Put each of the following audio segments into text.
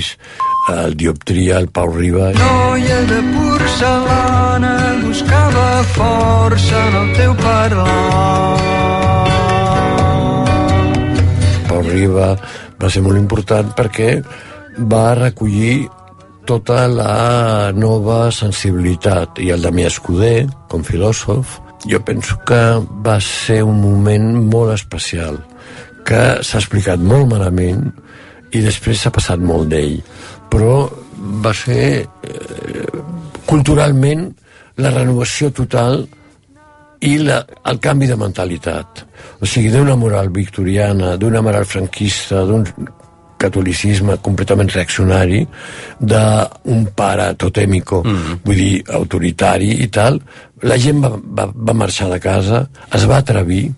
París, el Dioptria, el Pau Riba... Noia de porcelana buscava força en el teu parlar. Pau Riba va ser molt important perquè va recollir tota la nova sensibilitat i el Damià Escudé, com filòsof, jo penso que va ser un moment molt especial, que s'ha explicat molt malament i després s'ha passat molt d'ell, però va ser eh, culturalment la renovació total i la, el canvi de mentalitat. O sigui, d'una moral victoriana, d'una moral franquista, d'un catolicisme completament reaccionari, d'un pare totèmico, mm. vull dir, autoritari i tal, la gent va, va, va marxar de casa, es va atrevir,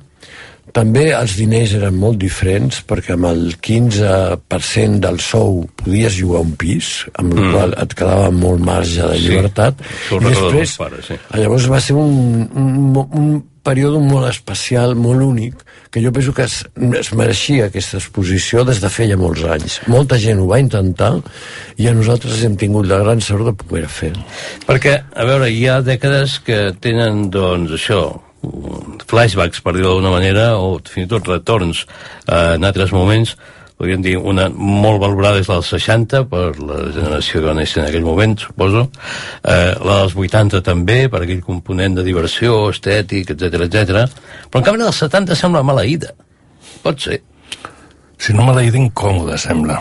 també els diners eren molt diferents perquè amb el 15% del sou podies jugar un pis, amb el mm. qual et quedava molt marge de llibertat. Sí, I després, pares, sí. llavors va ser un, un, un període molt especial, molt únic, que jo penso que es, es mereixia aquesta exposició des de feia molts anys. Molta gent ho va intentar i a nosaltres hem tingut la gran sort de poder fer. Perquè, a veure, hi ha dècades que tenen, doncs, això, flashbacks, per dir-ho d'alguna manera, o fins i tot retorns eh, en altres moments, podríem dir, una molt valorada és la dels 60, per la generació que va néixer en aquell moment, suposo, eh, la dels 80 també, per aquell component de diversió, estètic, etc etc. però en canvi la dels 70 sembla maleïda. Pot ser. Si no maleïda, incòmoda, sembla.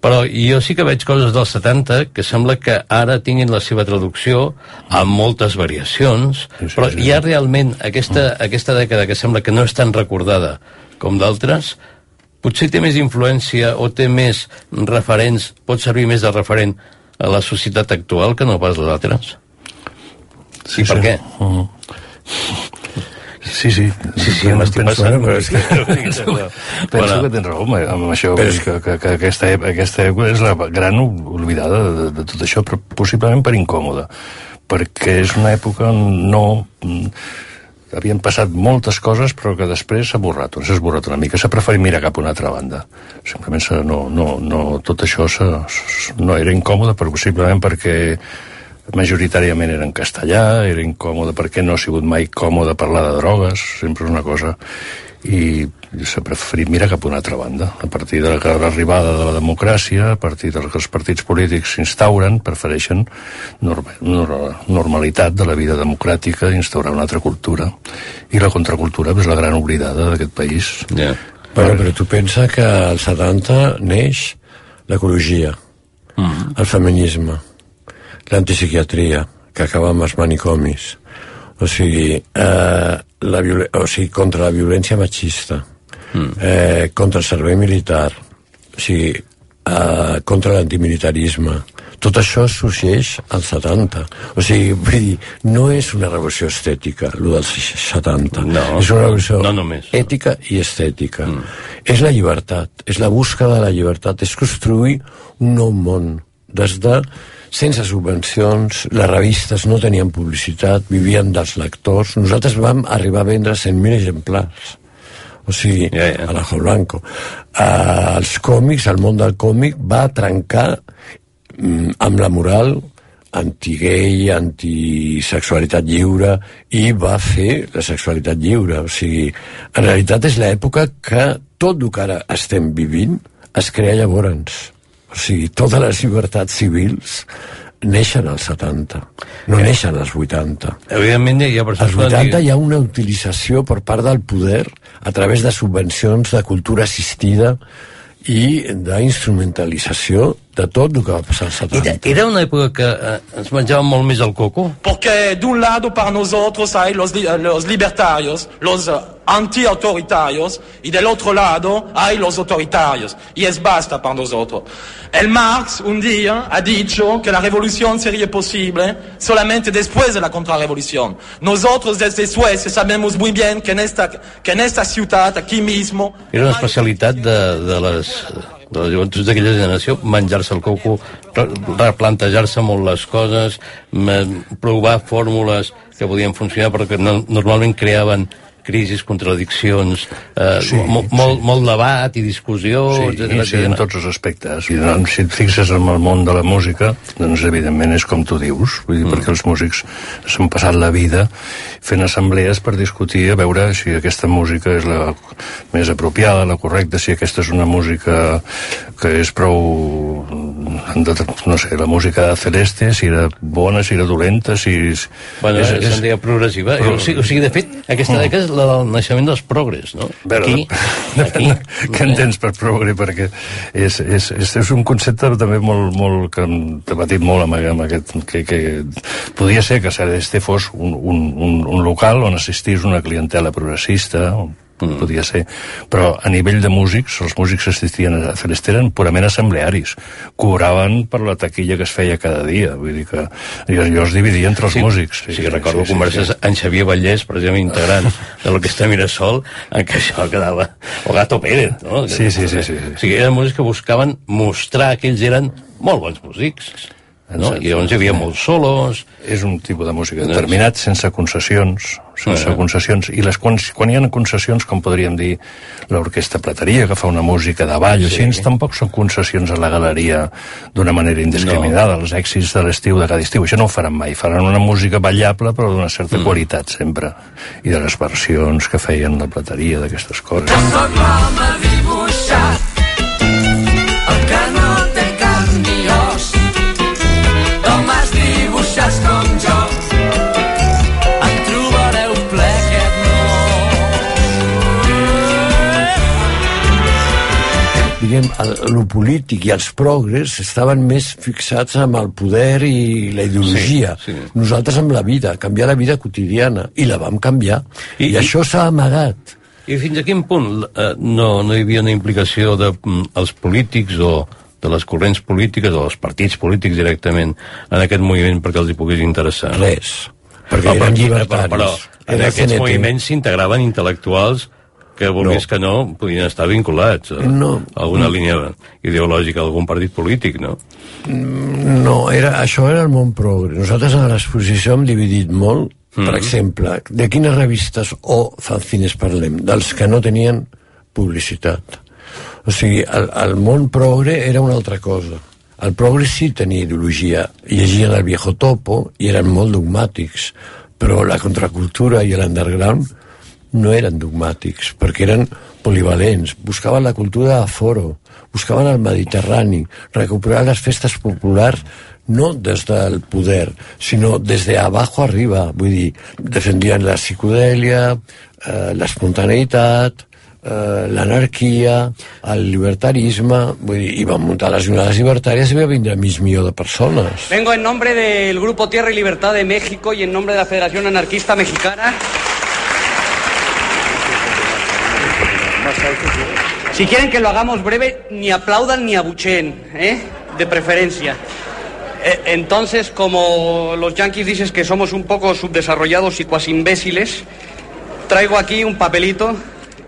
Però jo sí que veig coses dels 70 que sembla que ara tinguin la seva traducció amb moltes variacions, Sí, sí, però sí. hi ha realment aquesta, aquesta dècada que sembla que no és tan recordada com d'altres, potser té més influència o té més referents, pot servir més de referent a la societat actual que no pas les altres? Sí, I per què? Uh -huh. Sí, sí. Sí, sí, m'estic passant, però és que... Penso que tens raó amb, això, Però és que, que, que aquesta, època, aquesta època és la gran oblidada de, de tot això, però possiblement per incòmoda, perquè és una època on no... mm, havien passat moltes coses però que després s'ha borrat, s'ha esborrat una mica s'ha preferit mirar cap a una altra banda simplement no, no, no, tot això no era incòmode però possiblement perquè majoritàriament era en castellà, era incòmode perquè no ha sigut mai còmode parlar de drogues, sempre és una cosa i s'ha preferit mirar cap a una altra banda. A partir de la- l'arribada de la democràcia, a partir de que els partits polítics s'instauren, prefereixen norma, nor, normalitat de la vida democràtica i instaurar una altra cultura. I la contracultura és la gran oblidada d'aquest país. Ja. Però, però tu pensa que als 70 neix l'ecologia, Mm. el feminisme, l'antipsiquiatria, que acaba amb els manicomis, o sigui, eh, la o sigui, contra la violència machista, mm. eh, contra el servei militar, o sigui, eh, contra l'antimilitarisme, tot això sorgeix als 70. O sigui, vull dir, no és una revolució estètica, el dels 70. No, és una revolució no només. ètica i estètica. Mm. És la llibertat, és la busca de la llibertat, és construir un nou món. Des de sense subvencions, les revistes no tenien publicitat, vivien dels lectors. Nosaltres vam arribar a vendre 100.000 exemplars. O sigui, Ja, ja. a l'Ajo Blanco. Uh, els còmics, el món del còmic va trencar mm, amb la moral anti-gay, antisexualitat lliure i va fer la sexualitat lliure. O sigui, en realitat és l'època que tot el que ara estem vivint es crea llavors. O sigui, totes les llibertats civils neixen als 70, no neixen als 80. Evidentment hi ha persones Als que poden 80 dir- hi ha una utilització per part del poder a través de subvencions de cultura assistida i d'instrumentalització de tot el que va passar als Era, 70. era una època que eh, ens menjàvem molt més el coco? Porque de un lado para nosotros hay los, li- los libertarios, los eh, anti-autoritarios, y del otro lado hay los autoritarios. Y es basta para nosotros. El Marx un día ha dicho que la revolución sería posible solamente después de la contrarrevolución. Nosotros desde Suecia sabemos muy bien que en esta, que en esta ciudad, aquí mismo, Era una especialitat de, de les de les joventuts d'aquella generació, menjar-se el coco, re- replantejar-se molt les coses, provar fórmules que podien funcionar perquè no, normalment creaven crisis, contradiccions, eh, Sí, mo molt, molt debat i discussió, Sí, etcètera, sí, en tots els aspectes. I, doncs, si et fixes en el món de la música, doncs evidentment és com tu dius, vull dir, mm. perquè els músics s'han passat la vida fent assemblees per discutir a veure si aquesta música és la més apropiada, la correcta, si aquesta és una música que és prou no sé, la música de Celeste, si era bona, si era dolenta, si... Bueno, és, és, se'n deia progressiva. Però- O, sigui, o sigui, de fet, aquesta dècada és la del naixement dels progres, no? Veure, aquí, aquí. què entens per progre? Perquè és, és, és, és un concepte també molt, molt que hem debatit molt amb, amb aquest... Que, que podria ser que Celeste fos un, un, un, un local on assistís una clientela progressista, mm. podria ser, però a nivell de músics, els músics que assistien a Celeste eren purament assemblearis, cobraven per la taquilla que es feia cada dia, vull dir que allò, es dividia entre els Sí, músics. Sí, sí, recordo sí, converses sí, en Xavier Vallès, precisament integrant de l'Orquestra Mirasol, en què això quedava... O Gato Pérez, no? Sí, sí, sí, sí, sí. O sigui, eren músics que buscaven mostrar que ells eren molt bons músics. No? I llavors hi havia molts solos... és un tipus de música determinat sense concessions sense Ah. concessions i les, quan, quan hi ha concessions com podríem dir l'orquestra plateria que fa una música de ball sí. així, tampoc són concessions a la galeria d'una manera indiscriminada no. els èxits de l'estiu de cada estiu això no ho faran mai, faran una música ballable però d'una certa mm. qualitat sempre i de les versions que feien la plateria d'aquestes coses Soc l'home dibuixat, lo polític i els progres estaven més fixats amb el poder i la ideologia. Sí, sí. Nosaltres amb la vida, canviar la vida quotidiana, i la vam canviar. I- I, I això s'ha amagat. I fins a quin punt eh, no, no hi havia una implicació dels de, mm, els polítics o de les corrents polítiques o dels partits polítics directament en aquest moviment perquè els hi pogués interessar? Res. Perquè Però, eren però, llibertaris. però, en Era aquests CNT. moviments s'integraven intel·lectuals que volgués No. que no podien estar vinculats a, No. a alguna línia ideològica d'algun partit polític, no? No, era, això era el món progre. Nosaltres a l'exposició hem dividit molt, mm. per exemple, de quines revistes o fanzines parlem? Dels que no tenien publicitat. O sigui, el, el món progre era una altra cosa. El progre sí tenia ideologia, llegien el viejo topo i eren molt dogmàtics, però la contracultura i l'underground no eren dogmàtics, perquè eren polivalents, buscaven la cultura de foro, buscaven el Mediterrani, recuperar les festes populars no des del poder, sinó des de abajo arriba, vull dir, defendien la psicodèlia, eh, l'espontaneïtat, eh, l'anarquia, el libertarisme, vull dir, i van muntar les jornades libertàries i va vindre mig milió de persones. Vengo en nombre del Grupo Tierra y Libertad de México y en nombre de la Federación Anarquista Mexicana. Si quieren que lo hagamos breve, ni aplaudan ni abucheen, ¿eh? De preferencia. Eh, entonces, como los yanquis dices que somos un poco subdesarrollados y cuasi imbéciles, traigo aquí un papelito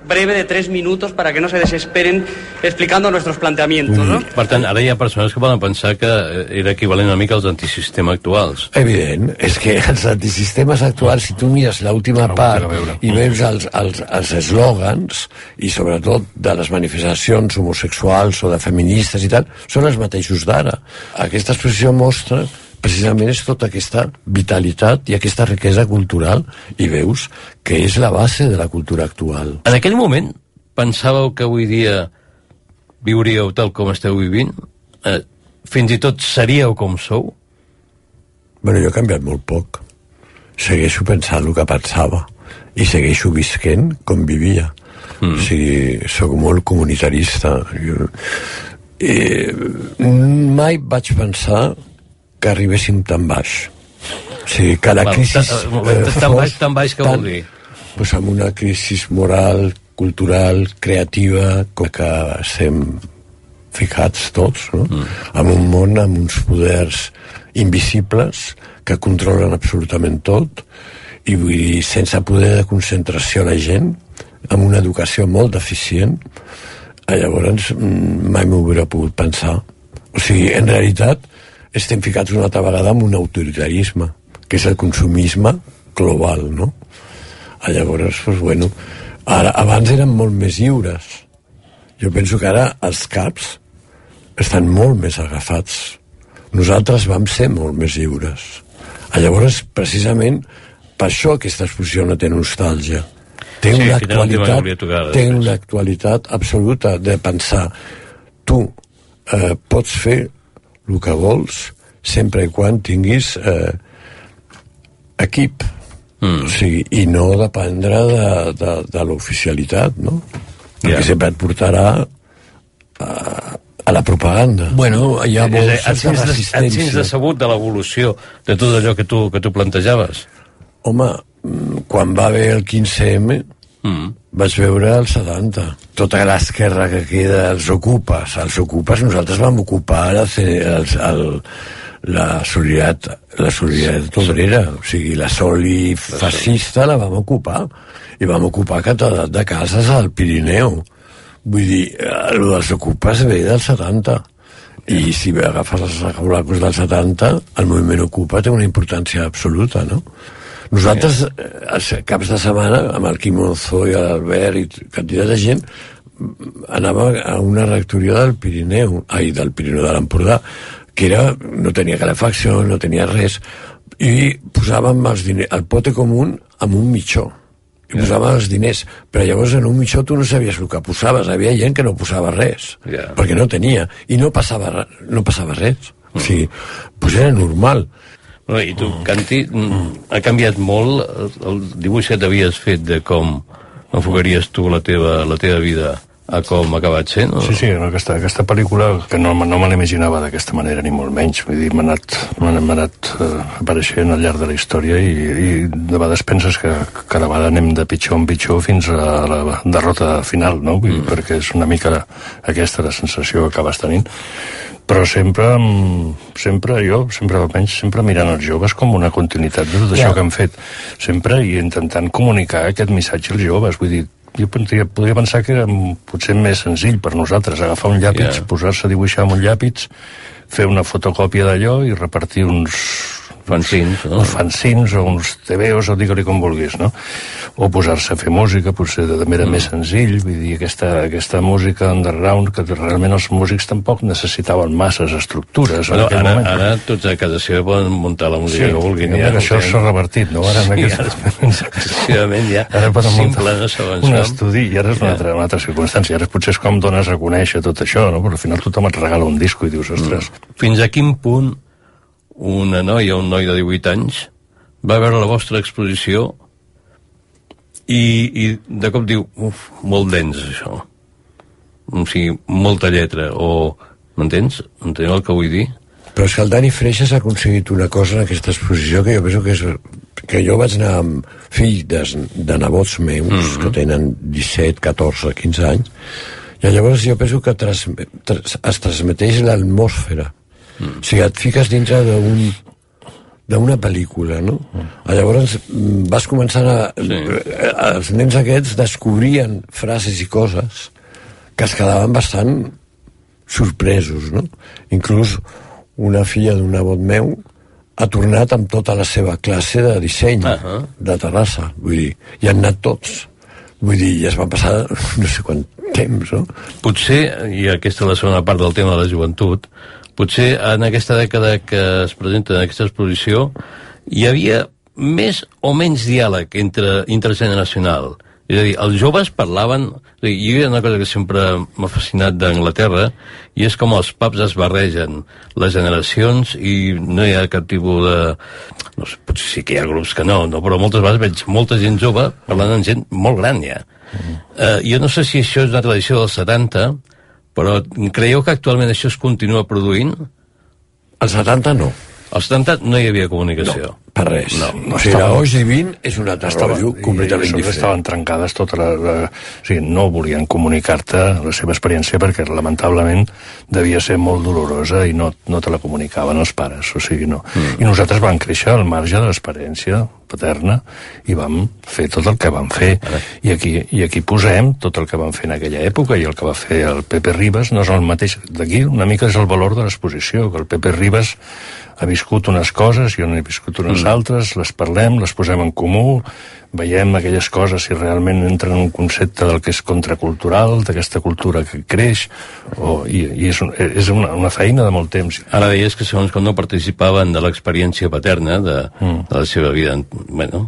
breve de tres minutos para que no se desesperen explicando nuestros planteamientos, ¿no? Per tant, ara hi ha persones que poden pensar que eh, era equivalent una mica als antisistema actuals. Evident, és que els antisistemes actuals, si tu mires l'última part i veus els, els, els eslògans, i sobretot de les manifestacions homosexuals o de feministes i tal, són els mateixos d'ara. Aquesta exposició mostra precisament és tota aquesta vitalitat i aquesta riquesa cultural i veus que és la base de la cultura actual. En aquell moment, pensàveu que avui dia viuríeu tal com esteu vivint? Eh, fins i tot seríeu com sou? Bueno, jo he canviat molt poc. Segueixo pensant el que pensava i segueixo visquent com vivia. Mm. O sigui, sóc molt comunitarista. Jo, eh, mai vaig pensar que arribéssim tan baix. O sigui, que la crisi... tan- tan- tan baix- tan baix què vol dir? Pues amb una crisi moral, cultural, creativa, com que estem ficats tots, no? Mm. En un món amb uns poders invisibles que controlen absolutament tot i vull dir, sense poder de concentració a la gent, amb una educació molt deficient, eh, llavors mm, mai m'ho hauria pogut pensar. O sigui, en realitat, estem ficats una altra vegada en un autoritarisme, que és el consumisme global, no? Ah, Llavors, doncs, bueno, ara, abans eren molt més lliures. Jo penso que ara els caps estan molt més agafats. Nosaltres vam ser molt més lliures. Ah, Llavors, precisament, per això aquesta exposició no té nostàlgia. Té Sí, una actualitat, té una actualitat absoluta de pensar tu eh, pots fer el que vols sempre i quan tinguis eh, equip mm. o sigui, i no dependre de, de, de l'oficialitat no? Ja. que sempre et portarà a, a la propaganda Bueno, hi ha és a dir, molt et sents, de, et sents resistència decebut de l'evolució de tot allò que tu, que tu plantejaves. home, mm, quan va haver el 15M Mm. Vaig veure el 70 tota l'esquerra que queda els ocupes els ocupes. Nosaltres vam ocupar el, el, el, la solidaritat la solidaritat obrera o sigui, la soli fascista la vam ocupar. I vam ocupar catedrat de cases al Pirineu. Vull dir, el dels ocupes ve del 70 i si agafes els regulacos del 70 el moviment ocupa té una importància absoluta no? Nosaltres, eh, els caps de setmana, amb el Quimozo i l'Albert i quantitat de gent, anàvem a una rectoria del Pirineu, ai, del Pirineu de l'Empordà, que era, no tenia calefacció, no tenia res, i posàvem els diners, el pote comú amb un mitjó, i posàvem els diners, però llavors en un mitjó tu no sabies el que posaves, havia gent que no posava res, Ja. perquè no tenia, i no passava, no passava res, o sigui, doncs era normal, Bueno, I tu, Canti, mm, ha canviat molt el, dibuix que t'havies fet de com enfocaries tu la teva, la teva vida a com ha acabat sent? No? Sí, sí, no, aquesta, aquesta pel·lícula que no, no me l'imaginava d'aquesta manera ni molt menys, vull dir, m'ha anat, anat eh, apareixent al llarg de la història i, i de vegades penses que cada vegada anem de pitjor en pitjor fins a la derrota final, no? Vull dir, perquè és una mica aquesta la sensació que acabes tenint però sempre, sempre jo, sempre almenys, sempre mirant els joves com una continuïtat de tot això Ja. que han fet sempre i intentant comunicar aquest missatge als joves, vull dir, jo podria, podria pensar que era potser més senzill per nosaltres agafar un llàpid, Ja. posar-se a dibuixar amb un llàpid, fer una fotocòpia d'allò i repartir uns Fanzins, no? uns fanzins o uns TVOs o digue-li com vulguis, no? O posar-se a fer música, potser també era mm. més senzill, vull dir, aquesta, aquesta música underground, que realment els músics tampoc necessitaven masses estructures en Bueno, aquell ara, moment. ara tots a casa seva poden muntar la música que vulguin. ja, això s'ha tenen. revertit, no? Ara en Sí, aquests ara- ja Ara poden simple, muntar no? Segons un estudi i ara és una, Ja. altra, una altra circumstància. Ara potser és com dones a conèixer tot això, no? Però al final tothom et regala un disco i dius, ostres, Fins a quin punt una noia o un noi de 18 anys va veure la vostra exposició i, i de cop diu, uf, molt dens això. O sigui, molta lletra, o... M'entens? Enteneu el que vull dir? Però és que el Dani Freixas ha aconseguit una cosa en aquesta exposició que jo penso que és... que jo vaig anar amb fills de, de nebots meus, mm -hmm. que tenen 17, 14, 15 anys, i llavors jo penso que tras, tras, es transmeteix l'atmosfera. Mm. O sigui, et fiques dintre d'un d'una pel·lícula, no? Mm. Llavors vas començant a... Sí. eh, Els nens aquests descobrien frases i coses que es quedaven bastant sorpresos, no? Inclús una filla d'un nebot meu ha tornat amb tota la seva classe de disseny Ahà. de Terrassa, vull dir, i han anat tots. Vull dir, ja es va passar no sé quant temps, no? Potser, i aquesta és la segona part del tema de la joventut, potser en aquesta dècada que es presenta en aquesta exposició hi havia més o menys diàleg entre intergeneracional. És a dir, els joves parlaven... És dir, hi ha una cosa que sempre m'ha fascinat d'Anglaterra i és com els pubs es barregen les generacions i no hi ha cap tipus de... No sé, potser sí que hi ha grups que no, no però moltes vegades veig molta gent jove parlant amb gent molt gran ja. Eh, jo no sé si això és una tradició dels 70, però creieu que actualment això es continua produint? Als 70 no, Als 70 no hi havia comunicació. per res. No, o sigui, estava- l'Oix Divin és un altre rotllo completament i a diferent. estaven trencades tota la, la... O sigui, no volien comunicar-te la seva experiència perquè lamentablement devia ser molt dolorosa i no, no te la comunicaven els pares, o sigui, no. Mm. I nosaltres vam créixer al marge de l'experiència paterna i vam fer tot el que vam fer. I aquí, I aquí posem tot el que vam fer en aquella època i el que va fer el Pepe Ribas no és el mateix. D'aquí una mica és el valor de l'exposició, que el Pepe Ribas ha viscut unes coses, jo no he viscut unes nosaltres, les parlem, les posem en comú, veiem aquelles coses si realment entren en un concepte del que és contracultural, d'aquesta cultura que creix, o, i, i és, un, és una, una feina de molt temps. Ara deies que segons com no participaven de l'experiència paterna de, mm. de la seva vida bueno,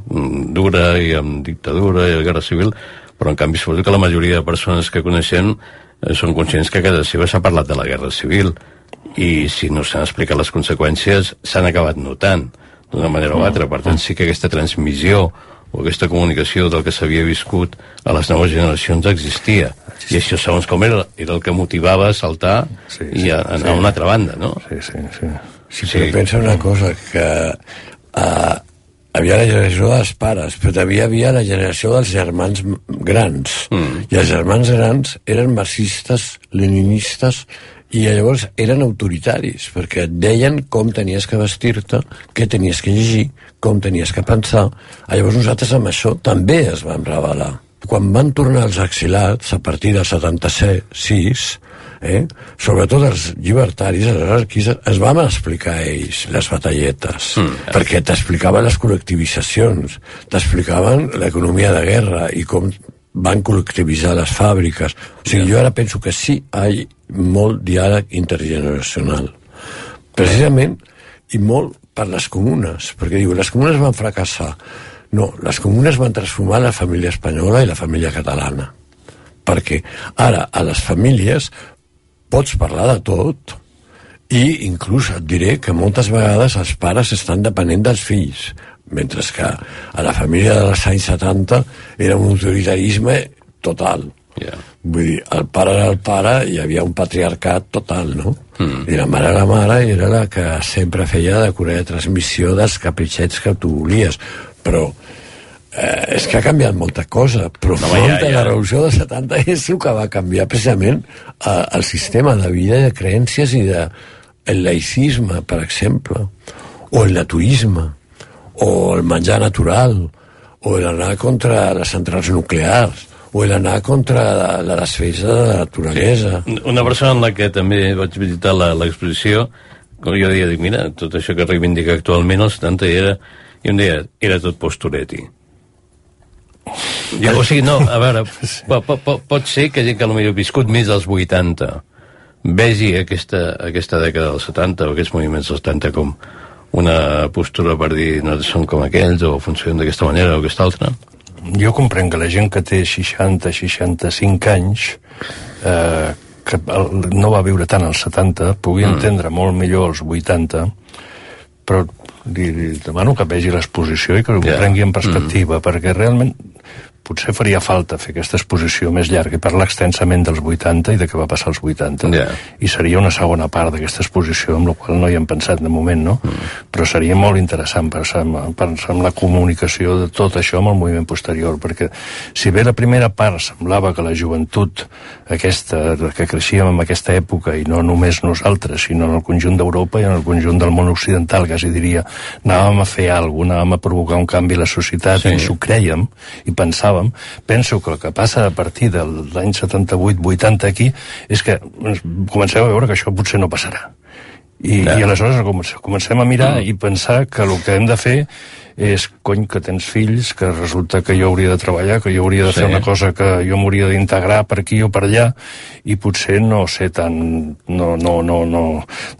dura i amb dictadura i la guerra civil, però en canvi suposo que la majoria de persones que coneixem eh, són conscients que a casa seva s'ha parlat de la guerra civil i si no s'han explicat les conseqüències s'han acabat notant d'una manera o altra. Per tant, sí que aquesta transmissió o aquesta comunicació del que s'havia viscut a les noves generacions existia. I això, segons com era, era el que motivava a saltar Sí, i sí, a, a, sí. a una altra banda, no? Sí, sí, sí. Sí, però pensa una cosa, que uh, havia la generació dels pares, però també hi havia la generació dels germans grans. Mm. I els germans grans eren marxistes, leninistes, i llavors eren autoritaris, perquè et deien com tenies que vestir-te, què tenies que llegir, com tenies que pensar. Llavors nosaltres amb això també es vam rebel·lar. Quan van tornar els exilats, a partir del 76, eh? sobretot els llibertaris, els anarquistes, es van explicar a ells les batalletes, mm. perquè t'explicaven les col·lectivitzacions, t'explicaven l'economia de guerra i com van col·lectivitzar les fàbriques. O sigui, jo ara penso que sí hi ha molt diàleg intergeneracional. Precisament, i molt per les comunes, perquè diu, les comunes van fracassar. No, les comunes van transformar la família espanyola i la família catalana. Perquè ara a les famílies pots parlar de tot i inclús et diré que moltes vegades els pares estan depenent dels fills, mentre que a la família dels anys 70 era un autoritarisme total. Yeah. Vull dir, el pare era el pare i hi havia un patriarcat total, no? Mm. I la mare era la mare i era la que sempre feia de correa de transmissió dels capritxets que tu volies. Però eh, és que ha canviat molta cosa. Però No, ja, ja, la revolució del 70 és el que va canviar precisament eh, el sistema de vida i de creences i de el laicisme, per exemple, o el naturisme, o el menjar natural, o l'anar contra les centrals nuclears, o l'anar contra la, la desfesa de la naturalesa. Una persona en la que també vaig visitar la- l'exposició, com jo deia, dic, mira, tot això que reivindica actualment els 70 era, i em deia, era tot posturetti. I, o sigui, no, a veure, po, po, po, pot ser que gent que potser ha viscut més dels 80 vegi aquesta, aquesta dècada dels 70 o aquests moviments dels 70 com una postura per dir no som com aquells o funcionen d'aquesta manera o aquesta altra Jo comprenc que la gent que té 60-65 anys eh, que no va viure tant als 70 pugui mm. entendre molt millor els 80 però li, li demano que vegi l'exposició i que ho yeah. prengui en perspectiva mm. perquè realment potser faria falta fer aquesta exposició més llarga i parlar extensament dels 80 i de què va passar als 80 Ja. i seria una segona part d'aquesta exposició amb la qual no hi hem pensat de moment no? Mm. però seria molt interessant pensar en, pensar en la comunicació de tot això amb el moviment posterior perquè si bé la primera part semblava que la joventut aquesta, que creixíem en aquesta època i no només nosaltres sinó en el conjunt d'Europa i en el conjunt del món occidental quasi diria anàvem a fer alguna cosa, anàvem a provocar un canvi a la societat Sí. i ens ho creiem i pensàvem, penso que el que passa a partir de l'any 78-80 aquí és que comencem a veure que això potser no passarà. I, Ja. i aleshores comencem, a mirar mm. i pensar que el que hem de fer és, cony, que tens fills, que resulta que jo hauria de treballar, que jo hauria de Sí. fer una cosa que jo m'hauria d'integrar per aquí o per allà, i potser no ser tan... no, no, no, no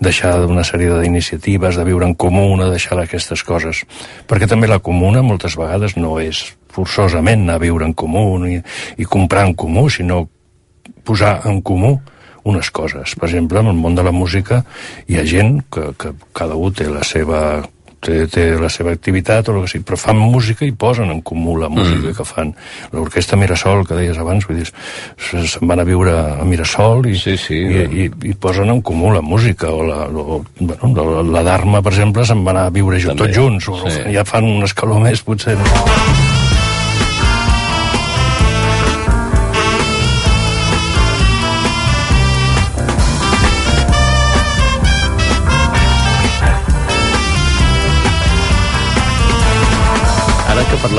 deixar una sèrie d'iniciatives, de viure en comú, de deixar aquestes coses. Perquè també la comuna moltes vegades no és forçosament anar a viure en comú i, i comprar en comú, sinó posar en comú unes coses. Per exemple, en el món de la música hi ha gent que, que cada un té la seva té, té la seva activitat o el que sigui, però fan música i posen en comú la música mm. que fan. L'orquestra Mirasol, que deies abans, vull dir, se- se'n van a viure a Mirasol i, Sí, sí. i, i, i posen en comú la música o la, o, bueno, la, la Dharma, per exemple, se'n van a viure També, tots junts, o sí. ja fan un escaló més, potser. No?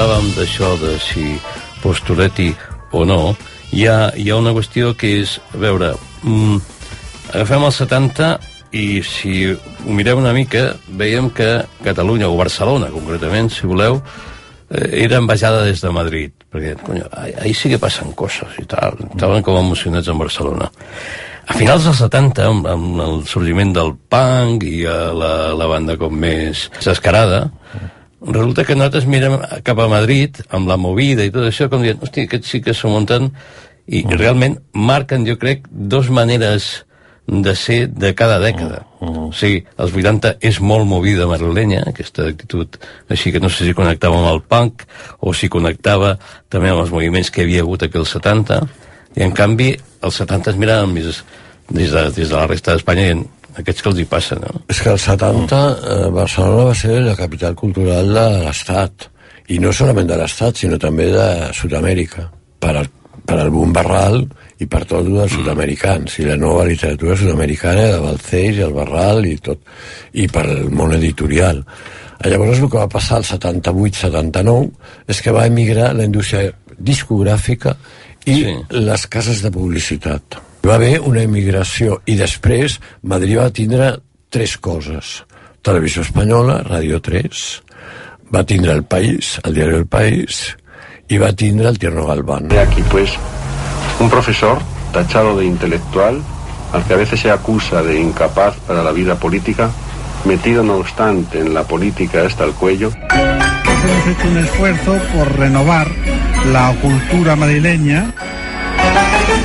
Parlàvem d'això, de si posturetti o no, hi ha, hi ha una qüestió que és, a veure, mm, agafem els 70 i si ho mireu una mica, veiem que Catalunya, o Barcelona concretament, si voleu, eh, era envejada des de Madrid, perquè conyo, ahí sí que passen coses i tal, estaven com emocionats en Barcelona. A finals dels 70, amb, amb el sorgiment del punk i eh, la, la banda com més descarada, resulta que nosaltres mirem cap a Madrid, amb la movida i tot això, com dient, hosti, aquests sí que s'ho munten, i realment marquen, jo crec, dos maneres de ser de cada dècada. O sigui, als 80 és molt movida madrilenya, aquesta actitud així que no sé si connectava amb el punk o si connectava també amb els moviments que hi havia hagut aquí als 70, i en canvi els 70 es miraven més des de, des de la resta d'Espanya dient aquests que els hi passa, no? És que als 70 eh, Barcelona va ser la capital cultural de l'Estat. I no solament de l'Estat, sinó també de Sud-amèrica. Per al, per al boom barral i per tot el dels sud-americans. I la nova literatura sud-americana de Balcells i el Barral i tot. I per al món editorial. Llavors el que va passar al 78-79 és que va emigrar la indústria discogràfica i Sí. les cases de publicitat. Va haver una immigració i després Madrid va tindre tres coses. Televisió Espanyola, Radio 3, va tindre El País, el diari El País, i va tindre el Tierno Galván. Aquí, pues, un profesor tachado de intelectual, al que a veces se acusa de incapaz para la vida política, metido no obstante en la política hasta el cuello, Hemos hecho un esfuerzo por renovar la cultura madrileña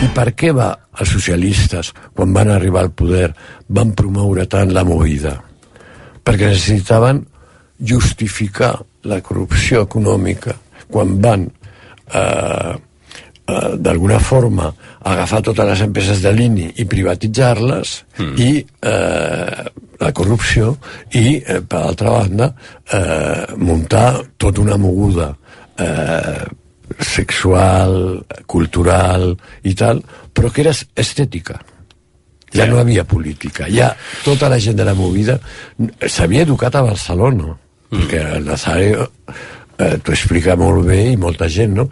I per què va els socialistes, quan van arribar al poder, van promoure tant la movida? Perquè necessitaven justificar la corrupció econòmica quan van eh, eh, d'alguna forma agafar totes les empreses de l'INI i privatitzar-les mm. i eh, la corrupció i, eh, per altra banda, eh, muntar tota una moguda eh, sexual, cultural i tal, però que era estètica. Ja no havia política. Ja tota la gent de la movida s'havia educat a Barcelona, mm. perquè el Nazario eh, t'ho explica molt bé i molta gent, no?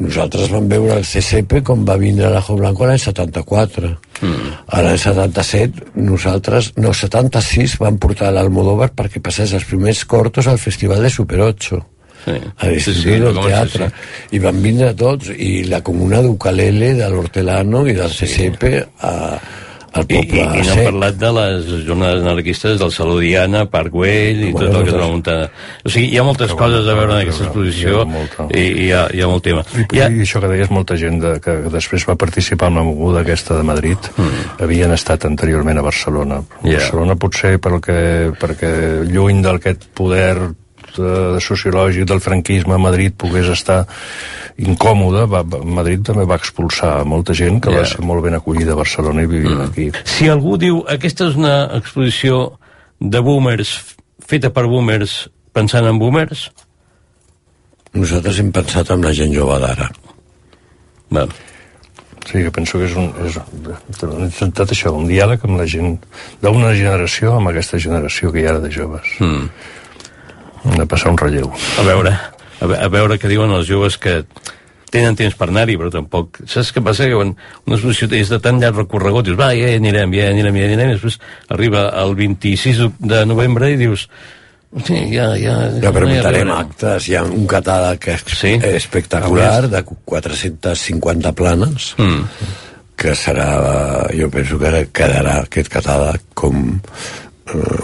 Nosaltres vam veure el CCP com va vindre a l'Ajo Blanco l'any 74. Mm. A l'any 77, nosaltres, no, 76, vam portar l'Almodóvar perquè passés els primers cortos al Festival de Super 8 Sí. a distribuir Sí, sí, el teatre sí, i van vindre tots i la comuna d'Ucalele de l'Hortelano i del CCP a, al I, i, poble i no hem sec. parlat de les jornades anarquistes del Saló Diana, Parc Güell i Bueno, tot el que es va muntar. O sigui, hi ha moltes Que coses a veure en aquesta exposició i, i hi, ha, hi ha molt tema. I, Hi ha, I això que deies, molta gent de, que després va participar en la moguda aquesta de Madrid mm. havien estat anteriorment a Barcelona. Yeah. Barcelona potser perquè, perquè lluny d'aquest poder eh, sociològic del franquisme a Madrid pogués estar incòmode, va, va, Madrid també va expulsar molta gent que Yeah. va ser molt ben acollida a Barcelona i vivint mm. aquí. si algú diu aquesta és una exposició de boomers feta per boomers pensant en boomers, Nosaltres hem pensat en la gent jove d'ara. bueno, Sí, que penso que és un... És, hem intentat això, un diàleg amb la gent d'una generació amb aquesta generació que hi ha ara de joves. mm, de passar un relleu. a veure a, ve- a veure què diuen els joves que tenen temps per anar-hi, però tampoc... Saps què passa? Que quan una exposició és de tan llarg recorregut, dius, va, ja anirem, ja anirem, ja anirem, i després arriba el 26 de novembre i dius, sí, ja, ja... Ja preguntarem arribarem." actes, hi ha un catàleg Sí? espectacular de 450 planes Mm. que serà, jo penso que quedarà aquest catàleg com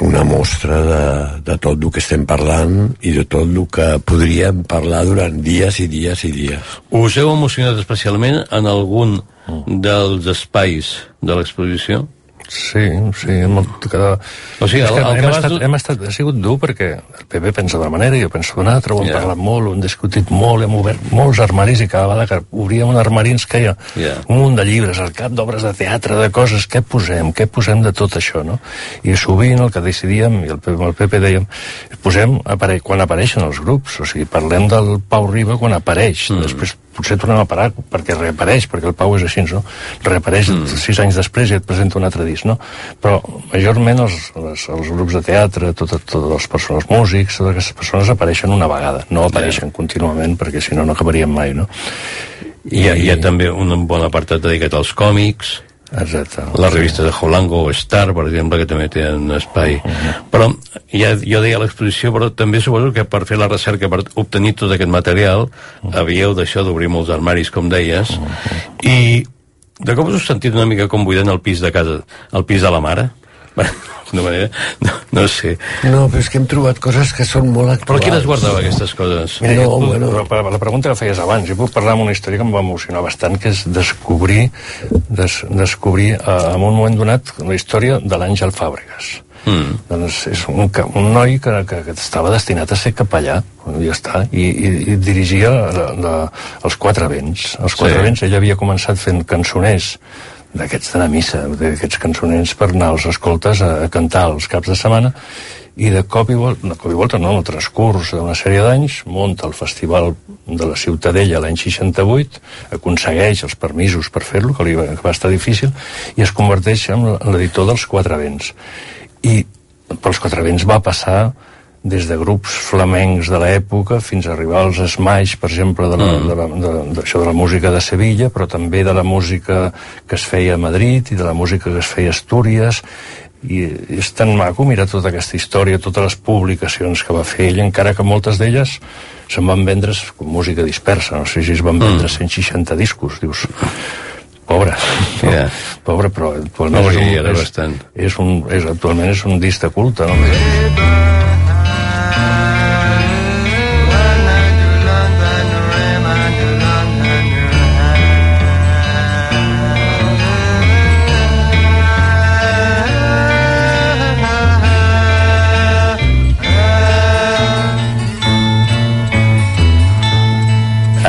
una mostra de, de tot el que estem parlant i de tot el que podríem parlar durant dies i dies i dies. Us heu emocionat especialment en algun dels espais de l'exposició? Sí, sí, hem, cada... O sigui, el- el que hem, estat, hem estat, ha sigut dur perquè el PP pensa d'una manera i jo penso d'una altra, ho hem Ja. parlat molt, ho hem discutit molt, hem obert molts armaris i cada vegada que obríem un armari ens queia Ja. un munt de llibres, al cap d'obres de teatre, de coses, què posem, què posem de tot això, no? I sovint el que decidíem, i el, el PP dèiem, posem apare quan apareixen els grups, o sigui, parlem del Pau Riba quan apareix, mm. després potser tornem a parar perquè reapareix, perquè el Pau és així, no? Reapareix mm. sis anys després i et presenta un altre disc, no? Però majorment els, els, els grups de teatre, totes tot les persones, músics, totes aquestes persones apareixen una vegada, no apareixen contínuament perquè si no no acabaríem mai, no? Hi ha, hi ha també un bon apartat dedicat als còmics, Exacte. Les revistes de Holango o Star, per exemple, que també tenen espai. Però ja, jo deia l'exposició, però també suposo que per fer la recerca, per obtenir tot aquest material, havíeu d'això d'obrir molts armaris, com deies, i de cop us heu sentit una mica com buidant el pis de casa, el pis de la mare? D'alguna manera, no, no sé. No, però és que hem trobat coses que són molt actuals. Però qui les guardava, aquestes coses? Mira, No, jo, puc- bueno. però per la pregunta que feies abans, jo puc parlar amb una història que em va emocionar bastant, que és descobrir, des, descobrir eh, en un moment donat la història de l'Àngel Fàbregas. Mm. Doncs és un, un noi que, que, que estava destinat a ser capellà, ja està, i, i, i dirigia la, la, els Quatre Vents. Els Quatre Sí. Vents, ell havia començat fent cançoners d'aquests d'anar a missa, d'aquests cançoners per anar als escoltes a, a cantar els caps de setmana, i de cop i volta, de cop i volta no, en el transcurs d'una sèrie d'anys, munta el Festival de la Ciutadella l'any 68, aconsegueix els permisos per fer-lo, que, li va, que va estar difícil, i es converteix en l'editor dels Quatre Vents. I pels Quatre Vents va passar des de grups flamencs de l'època fins a arribar als Smash, per exemple, de, la, mm. de, la, de, d'això de la música de Sevilla, però també de la música que es feia a Madrid i de la música que es feia a Astúries, i és tan maco mirar tota aquesta història, totes les publicacions que va fer ell, encara que moltes d'elles se'n van vendre com música dispersa, no sé si es van vendre 160 discos, dius, pobre, no? Ja. pobre, però actualment No, és, un, és, bastant. és un, és, actualment és un disc de culte, no?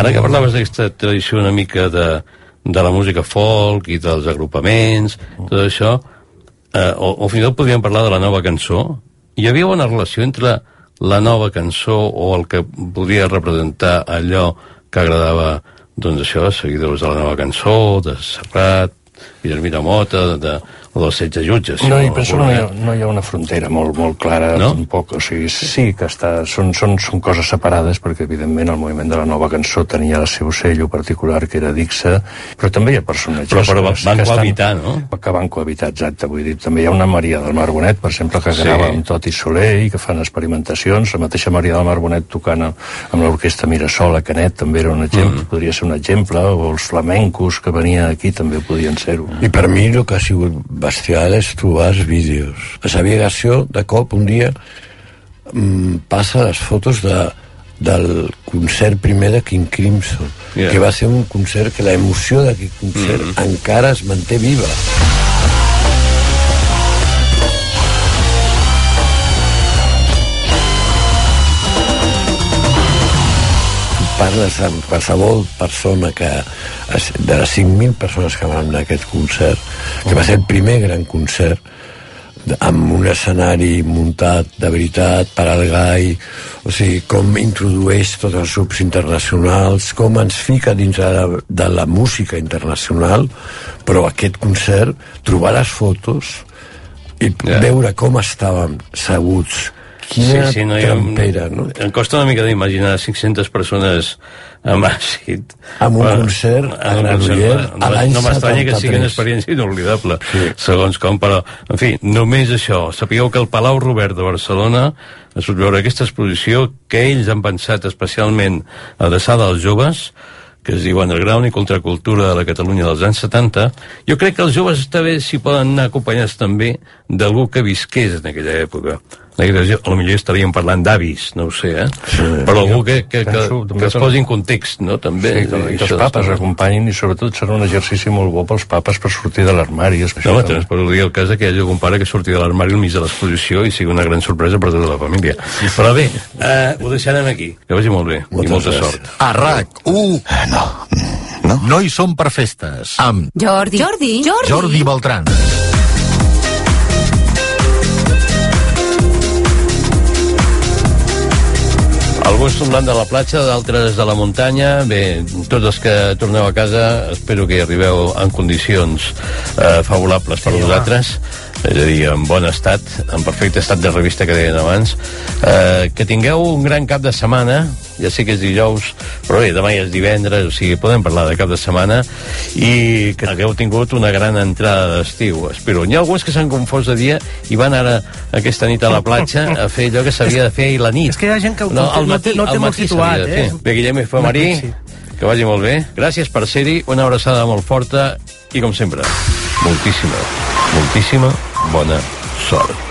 Ara que parlaves d'aquesta tradició una mica de, de la música folk i dels agrupaments, tot això, eh, o, o fins i tot podríem parlar de la nova cançó, hi havia una relació entre la nova cançó o el que podia representar allò que agradava doncs això, seguidors de la nova cançó, de Serrat, Guillermina Mota, de, de, o dels 16 jutges. No, i penso que no hi, ha, no hi ha una frontera molt, molt clara, No? tampoc. O sigui, sí que està, són, són, són coses separades, perquè evidentment el moviment de la nova cançó tenia el seu sello particular, que era Dixa, però també hi ha personatges... Però- però que- van estan- cohabitar, no? Que van cohabitar, exacte. Vull dir, també hi ha una Maria del Mar Bonet, per exemple, que Sí. grava amb Toti Soler i que fan experimentacions. La mateixa Maria del Mar Bonet tocant amb, amb l'orquestra Mirasol a Canet també era un exemple, Mm. podria ser un exemple, o els flamencos que venien aquí també podien ser-ho. I per mi el que ha sigut bestial és trobar els vídeos. La Xavier Garció, de cop, un dia, mm, passa les fotos de, del concert primer de King Crimson, Yeah. que va ser un concert que la emoció d'aquest concert mm -hmm. encara es manté viva. Parles amb qualsevol persona que de les 5.000 persones que van anar a aquest concert que va ser el primer gran concert amb un escenari muntat de veritat per al gai o sigui, com introdueix tots els grups internacionals com ens fica dins de la, de la música internacional però aquest concert trobar les fotos i Ja. veure com estàvem seguts quina sí, sí, no, trampera no? Em costa una mica d'imaginar 500 persones amb àcid. Amb un Però- concert a Granollers a l'any No m'estranya que sigui 73. una experiència inolvidable, Sí. segons com, però, en fi, només això. Sapigueu que el Palau Robert de Barcelona es pot veure aquesta exposició que ells han pensat especialment adreçada als joves, que es diu Underground i Contracultura de la Catalunya dels anys 70, jo crec que els joves està bé si poden anar acompanyats també d'algú que visqués en aquella època. A lo millor estaríem parlant d'avis, no ho sé, eh? Sí. Però algú que, que, que, que es posi en context, no? També. Sí, que, que els papes acompanyin i sobretot serà un exercici molt bo pels papes per sortir de l'armari. No, home, també es pot dir el cas que hi hagi algun pare que surti de l'armari al mig de l'exposició i sigui una gran sorpresa per tota la família. Però bé, eh, ho deixarem aquí. Que vagi molt bé Moltes i molta gràcies. sort. A RAC1... No. No? No hi som per festes. Amb Jordi. Jordi. Jordi. Jordi Beltran. Alguns tornant de la platja, d'altres de la muntanya. Bé, tots els que torneu a casa, espero que hi arribeu en condicions eh, favorables per vosaltres. És a dir, en bon estat, en perfecte estat de revista que deien abans. Eh, que tingueu un gran cap de setmana, ja sé que és dijous, però bé, demà ja és divendres, o sigui, podem parlar de cap de setmana, i que hagueu tingut una gran entrada d'estiu, espero. N'hi ha alguns que s'han confós de dia i van ara aquesta nit a la platja a fer allò que s'havia de fer ahir la nit. És que hi ha gent que no, al no matí, té, no té molt situat, eh? Bé, Guillem F. Marí, que vagi molt bé. Gràcies per ser-hi, una abraçada molt forta i, com sempre, moltíssima, moltíssima bona sort.